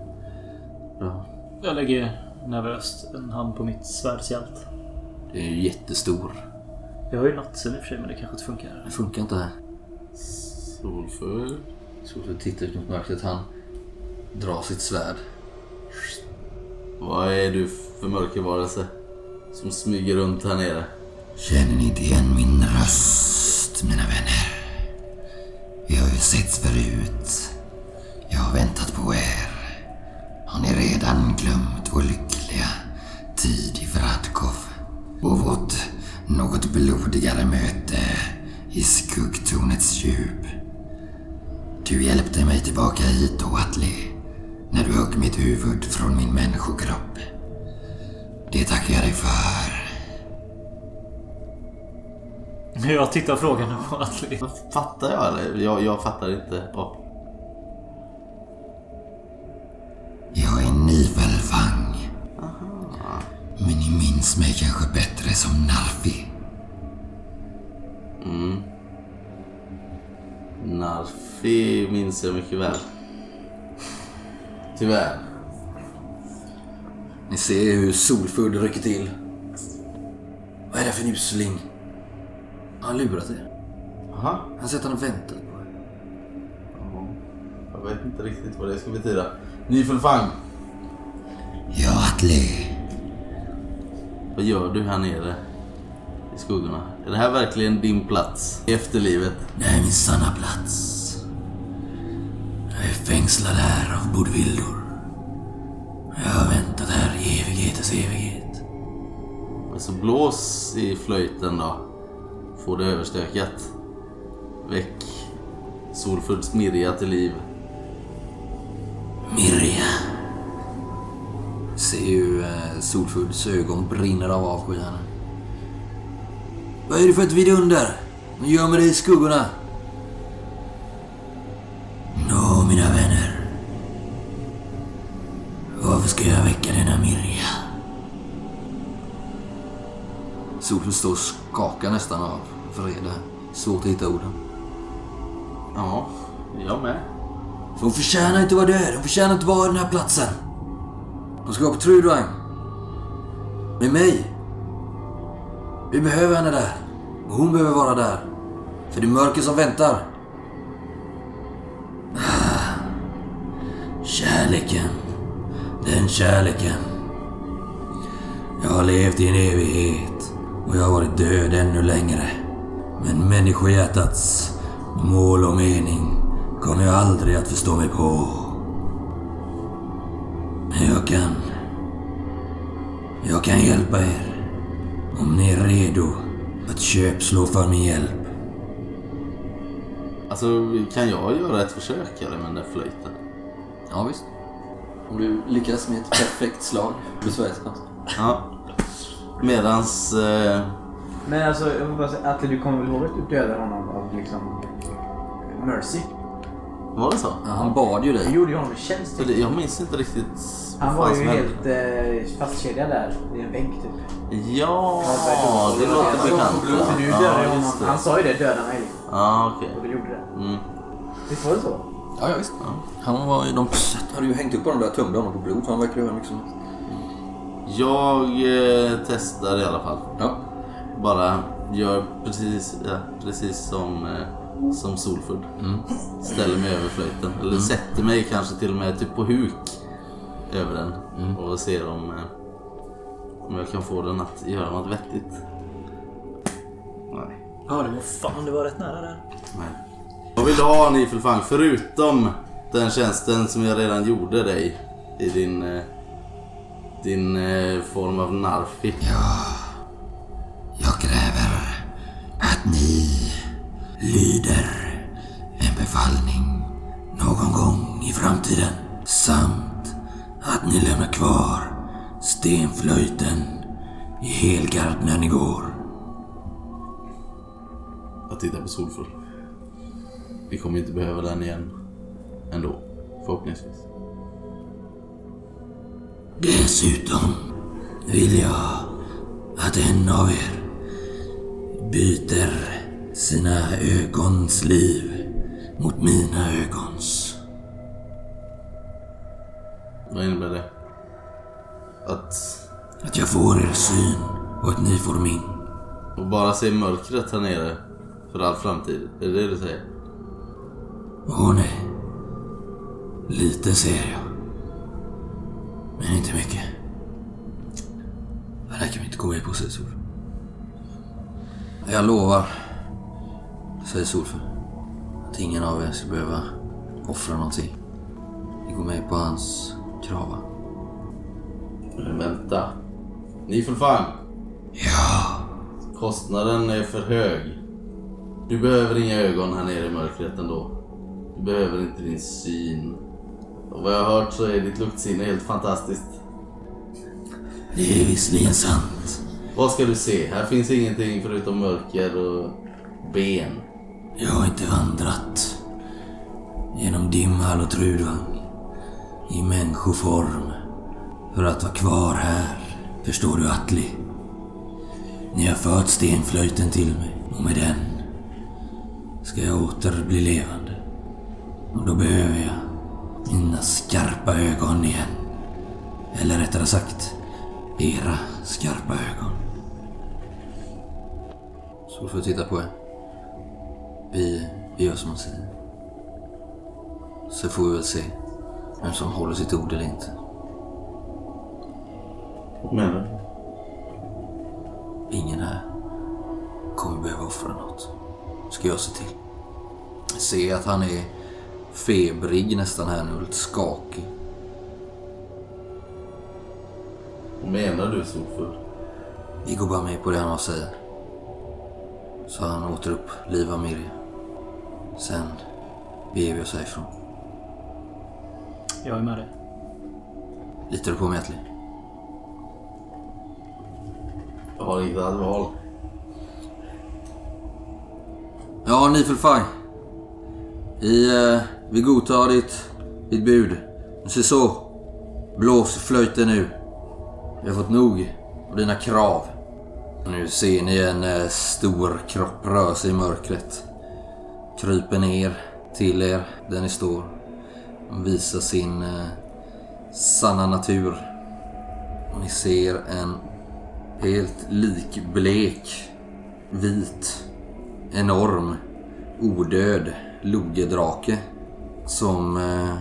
Bra. Jag lägger nervöst en hand på mitt svärdshjält. Det är ju jättestor. Jag har ju nattsen i och för sig men det kanske inte funkar. Det funkar inte här. Solfull. Så du tittar ut mot mörkret. Han drar sitt svärd. Vad är du för mörkervarelse? Som smyger runt här nere. Känner ni inte igen min röst, mina vänner? Vi har ju setts förut. Jag har väntat på er. Har ni redan glömt vår lyckliga tid i Vradkov och vårt något blodigare möte i skuggtornets djup? Du hjälpte mig tillbaka hit, Oatli. När du högg mitt huvud från min människokropp. Det tackar jag dig för. Jag tittar frågande på Atli. Fattar jag eller? Jag, jag fattar inte. Ja. Jag är. Men ni minns mig kanske bättre som Narfi. Mm. Narfi minns jag mycket väl. Tyvärr. Ni ser hur Solfudd rycker till. Vad är det för en usling? Han har lurat er. Jaha. Han sett att han väntat på er. Ja. Jag vet inte riktigt vad det ska betyda. Nyförfang. Ja, Atli. Vad gör du här nere? I skuggorna? Är det här verkligen din plats i efterlivet? Det här är min sanna plats. Jag är fängslad här av bodvildor. Jag har väntat här i evighetens evighet. Men så blås i flöjten då. Få det överstökat. Väck Solfulls Mirja till liv. Ju Solfudds ögon brinner av avsky här. Vad är det för ett vidunder? Vad gör med dig i skuggorna? Nå, mina vänner. Varför ska jag väcka denna Mirja? Solfudd står och skakar nästan av vrede. Svårt att hitta orden. Ja, jag med. För hon förtjänar inte att vara död. Hon förtjänar inte att vara i den här platsen. Hon ska vara på Trudvang. Med mig. Vi behöver henne där. Och hon behöver vara där. För det är mörker som väntar. Ah. Kärleken. Den kärleken. Jag har levt i en evighet och jag har varit död ännu längre. Men människohjärtats mål och mening kommer jag aldrig att förstå mig på. Men jag kan... Jag kan hjälpa er. Om ni är redo att köpslå för min hjälp. Alltså, kan jag göra ett försök eller med den där flöjten? Ja, visst. Om du lyckas med ett perfekt slag. Chans. Ja. Medans... Eh, Men alltså, jag får bara säga, Atle, du kommer väl ihåg att du dödade honom av liksom Mercy? Var det så? Ja, han bad ju dig. gjorde ju honom en tjänst. Det, jag minns inte riktigt. Han var ju helt eh, fastkedjad där i en bänk typ. Ja, det låter bekant. Så du Ja, det. Han sa ju det, döda mig. Ja, okej. Och du gjorde det. Mm. Visst var det så? Ja, ja visst. Han var ju... De hade ju hängt upp honom där tömde honom på blod. för Han verkar göra mycket som helst. Jag eh, testar i alla fall. Ja. Bara gör precis, ja, precis som, eh, som Solfudd. Ställer mig över flöjten. Eller sätter mig kanske till och med typ på huk över den. Och ser om, eh, om jag kan få den att göra något vettigt. Nej. Ja, det var fan, det var rätt nära där. Nej. Vad vill du ha Nifelfang förutom den tjänsten som jag redan gjorde dig i din, eh, din eh, form av Narfi? Jag kräver att ni lyder en befallning någon gång i framtiden. Samt att ni lämnar kvar stenflöjten i Helgard när ni går. att titta på Solfull. Vi kommer inte behöva den igen ändå, förhoppningsvis. Dessutom vill jag att en av er byter sina ögons liv mot mina ögons. Vad innebär det? Att Att jag får er syn och att ni får min. och bara se mörkret här nere för all framtid, är det det du säger? Åh nej. Lite ser jag. Men inte mycket. Det här kan vi inte gå med på, Solfull. Jag lovar, säger Solfull, att ingen av er ska behöva offra någonting. Vi går med på hans krav. va? Men vänta. Ni för fan! Ja, Kostnaden är för hög. Du behöver inga ögon här nere i mörkret ändå. Du behöver inte din syn. Och vad jag har hört så är ditt luktsinne helt fantastiskt. Det är visserligen sant. Vad ska du se? Här finns ingenting förutom mörker och ben. Jag har inte vandrat genom Dimhall och Trudvang i människoform för att vara kvar här. Förstår du Atli? Ni har fört stenflöjten till mig och med den ska jag åter bli levande. Och då behöver jag mina skarpa ögon igen. Eller rättare sagt, era skarpa ögon. Så får jag titta på er. Vi, vi gör som hon säger. Så får vi väl se vem som håller sitt ord eller inte. Du? Ingen här kommer behöva offra något. Ska jag se till. Ser att han är febrig nästan här nu, lite skakig. Vad menar du Solfull? Vi går bara med på det han har säga. Så han återupplivar Mirja. Sen beger vi oss härifrån. Jag är med dig. Litar du på mig Atli? Jag har inget annat val. Ja, Nifelfang. Vi, eh, vi godtar ditt, ditt bud. Men se så. Blås flöjten nu. Vi har fått nog av dina krav. Nu ser ni en eh, stor kropp röra sig i mörkret. Kryper ner till er där ni står. Och visar sin eh, sanna natur. Och ni ser en helt likblek, vit, enorm, odöd logedrake som eh,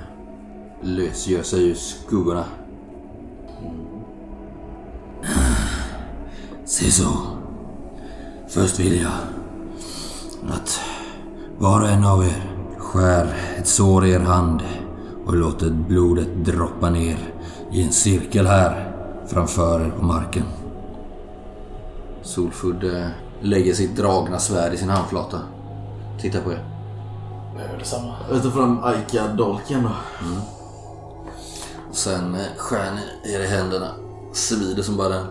lösgör sig ur skuggorna. Se så. Först vill jag att var och en av er skär ett sår i er hand och låter blodet droppa ner i en cirkel här framför er på marken. Solfudd eh, lägger sitt dragna svärd i sin handflata. Titta på er. Jag gör detsamma. Jag tar fram Aika-dolken då. Och sen eh, skär ni er i händerna. Svider som bara den.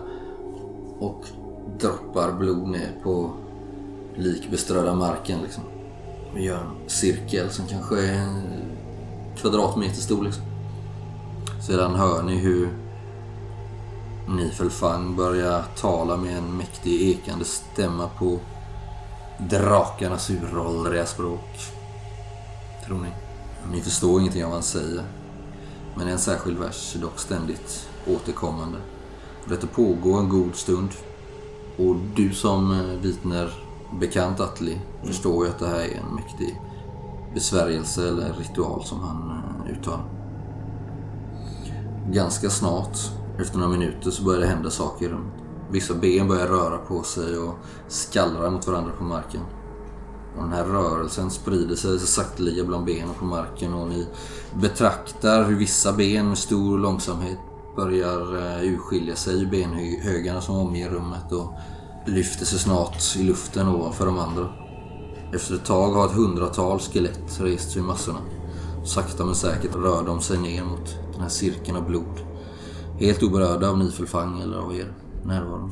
Och droppar blod ner på likbeströdda marken liksom. Vi gör en cirkel som kanske är en kvadratmeter stor liksom. Sedan hör ni hur Nifelfang börjar tala med en mäktig ekande stämma på drakarnas uråldriga språk. Tror ni? Ni förstår ingenting av vad han säger. Men en särskild vers är dock ständigt återkommande. Detta pågår en god stund. Och du som eh, vitner bekant Atli förstår ju att det här är en mäktig besvärjelse eller ritual som han eh, uttalar. Ganska snart, efter några minuter, så börjar det hända saker i rummet. Vissa ben börjar röra på sig och skallra mot varandra på marken. Och den här rörelsen sprider sig så sakteliga bland benen på marken och ni betraktar hur vissa ben med stor långsamhet börjar eh, urskilja sig ur benhögarna som omger rummet och lyfter sig snart i luften ovanför de andra. Efter ett tag har ett hundratal skelett rest sig ur massorna. Sakta men säkert rör de sig ner mot den här cirkeln av blod. Helt oberörda av Nifelfang eller av er närvaro.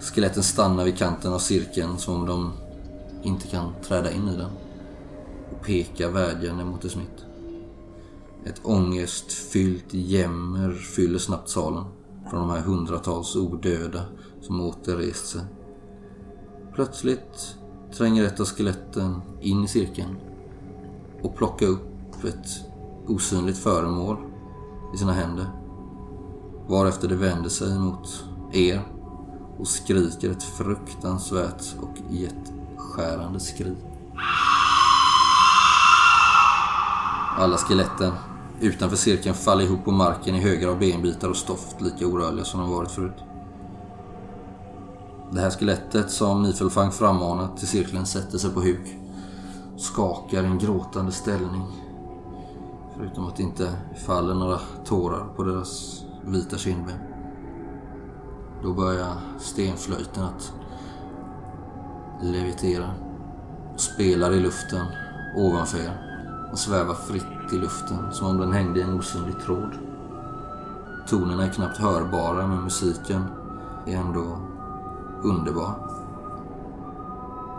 Skeletten stannar vid kanten av cirkeln som om de inte kan träda in i den. Och pekar vädjande mot det smitt. Ett ångestfyllt jämmer fyller snabbt salen från de här hundratals odöda som åter rest sig. Plötsligt tränger ett av skeletten in i cirkeln och plockar upp ett osynligt föremål i sina händer. Varefter det vänder sig mot er och skriker ett fruktansvärt och hjärtskärande skrik. Alla skeletten utanför cirkeln faller ihop på marken i högar av benbitar och stoft lika orörliga som de varit förut. Det här skelettet som Nifelfang frammanat till cirkeln sätter sig på huk. Skakar i en gråtande ställning. Förutom att det inte faller några tårar på deras vita kindben. Då börjar stenflöjten att levitera och spelar i luften ovanför er. Och svävar fritt i luften som om den hängde i en osynlig tråd. Tonerna är knappt hörbara men musiken är ändå underbar.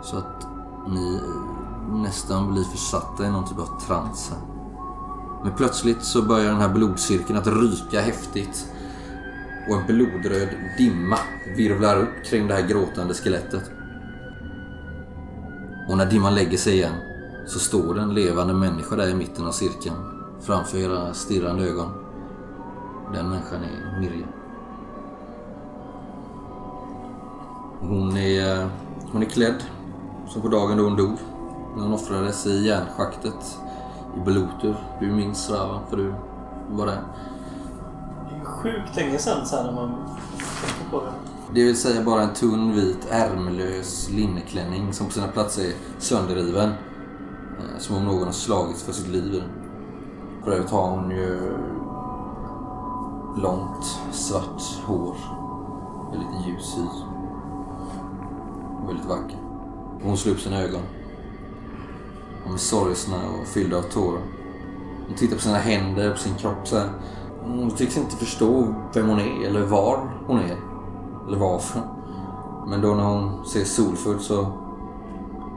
Så att ni nästan blir försatta i någon typ av trans här. Men plötsligt så börjar den här blodcirkeln att ryka häftigt. Och en blodröd dimma virvlar upp kring det här gråtande skelettet. Och när dimman lägger sig igen så står det en levande människa där i mitten av cirkeln. Framför era stirrande ögon. Den människan är Mirja. Hon är, hon är klädd som på dagen då hon dog. När hon offrades i järnschaktet i Belotur. Du minns Ravan, för du var där. Det är sjukt länge sedan så här, när man tänker på det. Det vill säga bara en tunn vit ärmlös linneklänning som på sina platser är sönderriven. Eh, Som om någon har slagits för sitt liv i den. För övrigt har hon ju långt svart hår. Väldigt ljus hy. Väldigt vacker. Hon slår upp sina ögon. De är sorgsna och fyllda av tårar. Hon tittar på sina händer, på sin kropp så här. Hon tycks inte förstå vem hon är eller var hon är. Eller varför. Men då när hon ser Solfull så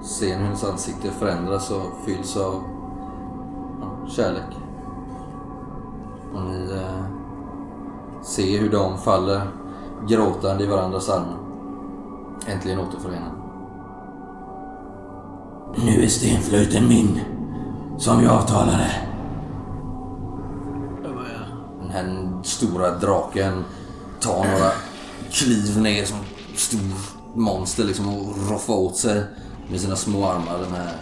ser hon hur hennes ansikte förändras och fylls av ja, kärlek. Och ni eh, ser hur de faller gråtande i varandras armar. Äntligen återförenade. Nu är stenflöjten min, som jag avtalade. Den här stora draken tar några kliv ner som stor monster liksom och roffar åt sig med sina små armar den här,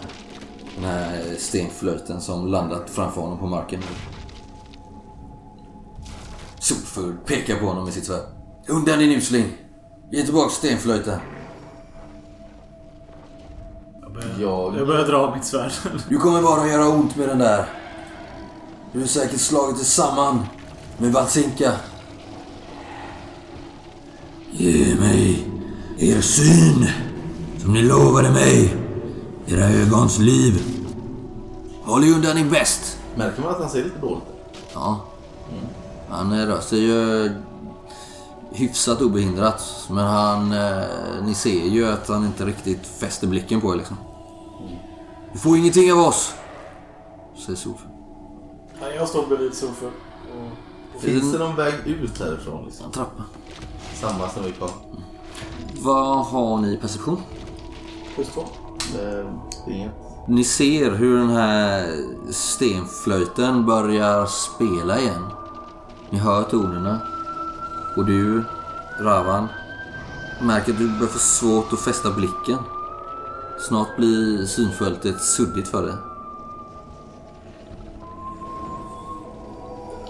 den här stenflöjten som landat framför honom på marken. Solfull pekar på honom med sitt svärd. Undan din usling! Ge tillbaka stenflöjten! Jag... Jag börjar dra mitt svärd. Du kommer bara göra ont med den där. Du har säkert slagit dig samman med Vatsinka. Ge mig er syn, som ni lovade mig. Era ögons liv. Håll dig undan din bäst! Märker man att han ser lite dåligt? Ja. Han rör sig ju hyfsat obehindrat. Men han... Eh, ni ser ju att han inte riktigt fäster blicken på er liksom. Du får ingenting av oss! Säger Solfull. Nej, jag står bredvid Solfull. Och... Finns det någon väg ut härifrån liksom? Trappa. Samma som vi kom. Vad har ni i perception? Plus två. Eh, inget. Ni ser hur den här stenflöjten börjar spela igen. Ni hör tonerna. Och du, Ravan, märker att du börjar få svårt att fästa blicken. Snart blir synfältet suddigt för dig.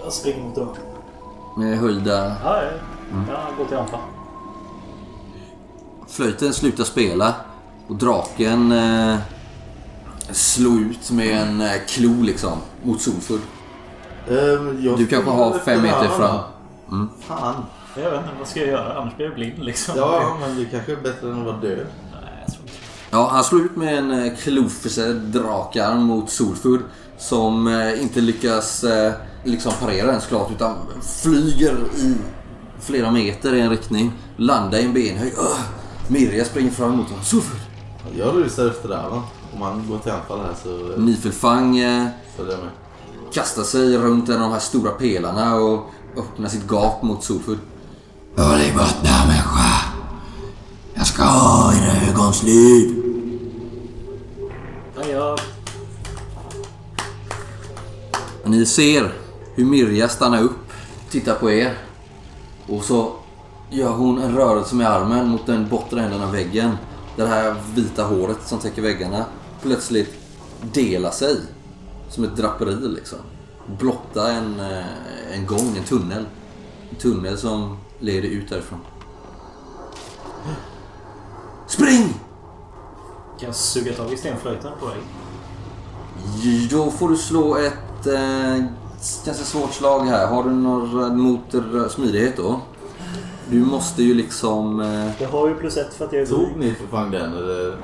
Jag springer mot dörren. Med höjda... Ja, ja. Jag går till anfall. Flöjten slutar spela och draken eh, slår ut med en eh, klo liksom mot Solfull. Jag Du kanske har fem meter fram. Mm. Fan. Jag vet inte, vad ska jag göra? Annars blir jag blind liksom. Ja, men det kanske är bättre än att vara död. Nej, jag tror inte. Ja, han slår ut med en eh, kloförsedd drakarm mot Solfull som eh, inte lyckas eh, liksom parera den såklart utan flyger i flera meter i en riktning, landar i en benhöjd. Öh! Mirja springer fram emot honom. Solfull! Jag rusar efter Ravan. Om han går till anfall här så Nifelfang eh, kastar sig runt en av de här stora pelarna och öppnar sitt gap mot Solfull. Dig borta människa. Jag ska ha era ögons liv. Och Ni ser hur Mirja stannar upp, tittar på er. Och så gör hon en rörelse med armen mot den bortre änden av väggen. Det här vita håret som täcker väggarna plötsligt delar sig. Som ett draperi liksom. Blotta en, eh, en gång, en tunnel. En tunnel som leder ut därifrån. Spring! Kan jag suga tag i stenflöjten på väg? Då får du slå ett eh, ganska svårt slag här. Har du någon mot eh, smidighet då? Du måste ju liksom... Eh, Jag har ju plus ett för att jag är Tog ni för fan den eller?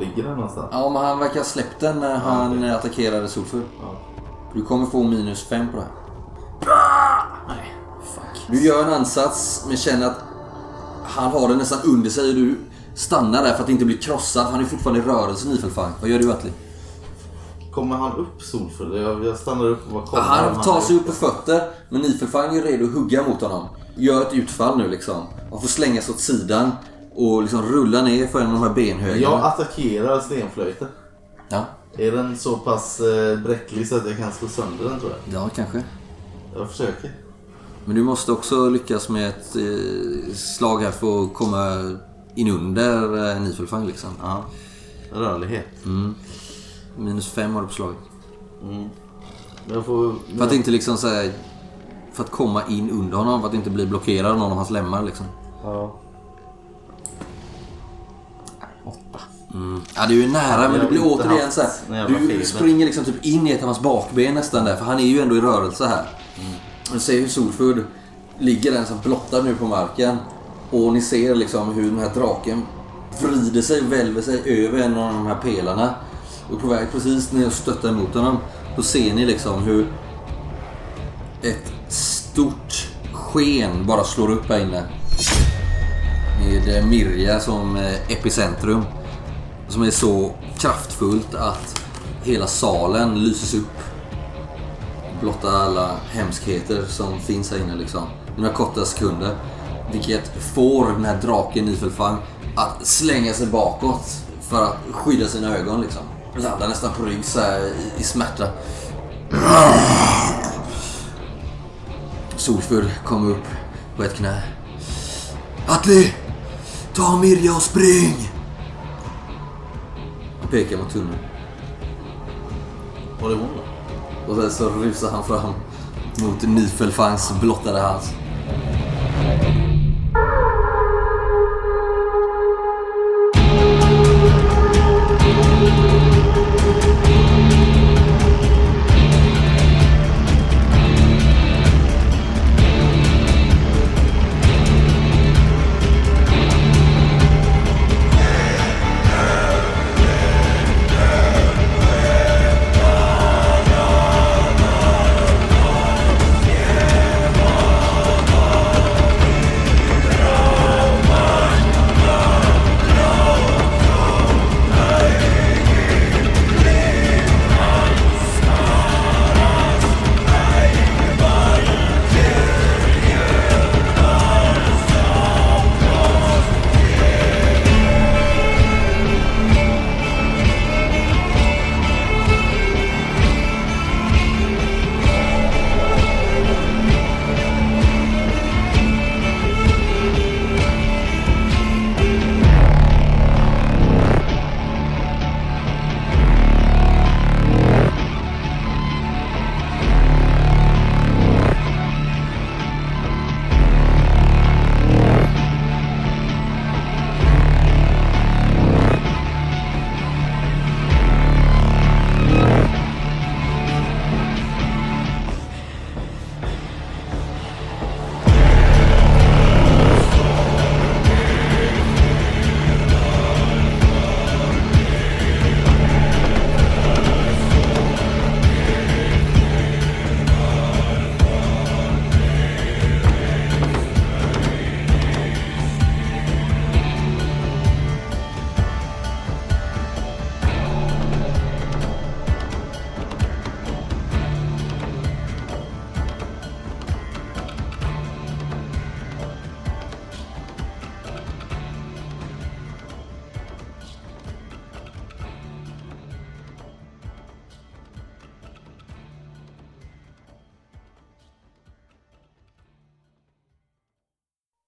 Ligger den någonstans? Ja, men han verkar ha släppt den när han attackerade Solfull. Ja. Du kommer få minus fem på det här. Du gör en ansats men känner att han har den nästan under sig och du stannar där för att inte bli krossad. Han är fortfarande i rörelse, Nifelfang. Vad gör du Atli? Kommer han upp Solfull? Jag, jag stannar upp och bara kollar. Han tar sig upp på fötter, men Nifelfang är redo att hugga mot honom. Gör ett utfall nu liksom. Han får slänga sig åt sidan och liksom rulla ner för en av de här benhögarna. Jag attackerar stenflöjten. Ja, Är den så pass eh, bräcklig så att jag kan slå sönder den tror jag? ja, kanske. Jag försöker. Men du måste också lyckas med ett eh, slag här för att komma in under eh, Nifelfang liksom. Ja. Rörlighet. Minus fem har du på slaget. Jag får... För att inte liksom så här, För att komma in under honom, för att inte bli blockerad av någon av hans lemmar liksom. Ja. Mm. Ja, du är nära men du blir återigen haft så här, någon jävla Du springer liksom typ in i ett av hans bakben nästan där, för han är ju ändå i rörelse här. Ni ser hur Solfood ligger där som blottad nu på marken. Och ni ser liksom hur den här draken vrider sig välver sig över en av de här pelarna. Och på väg precis ner och stöttar emot honom. Då ser ni liksom hur ett stort sken bara slår upp här inne. Med eh, Mirja som eh, epicentrum. Som är så kraftfullt att hela salen lyses upp. Blotta alla hemskheter som finns här inne liksom. Några korta sekunder. Vilket får den här draken Nifelfang att slänga sig bakåt för att skydda sina ögon liksom. Landar nästan på rygg så här i, i smärta. Solfur kom upp på ett knä. Atli! Ta Mirja och spring! Han pekar mot tunneln. Var det hon då? Och sen så rusar han fram mot Nifelfangs blottade hals.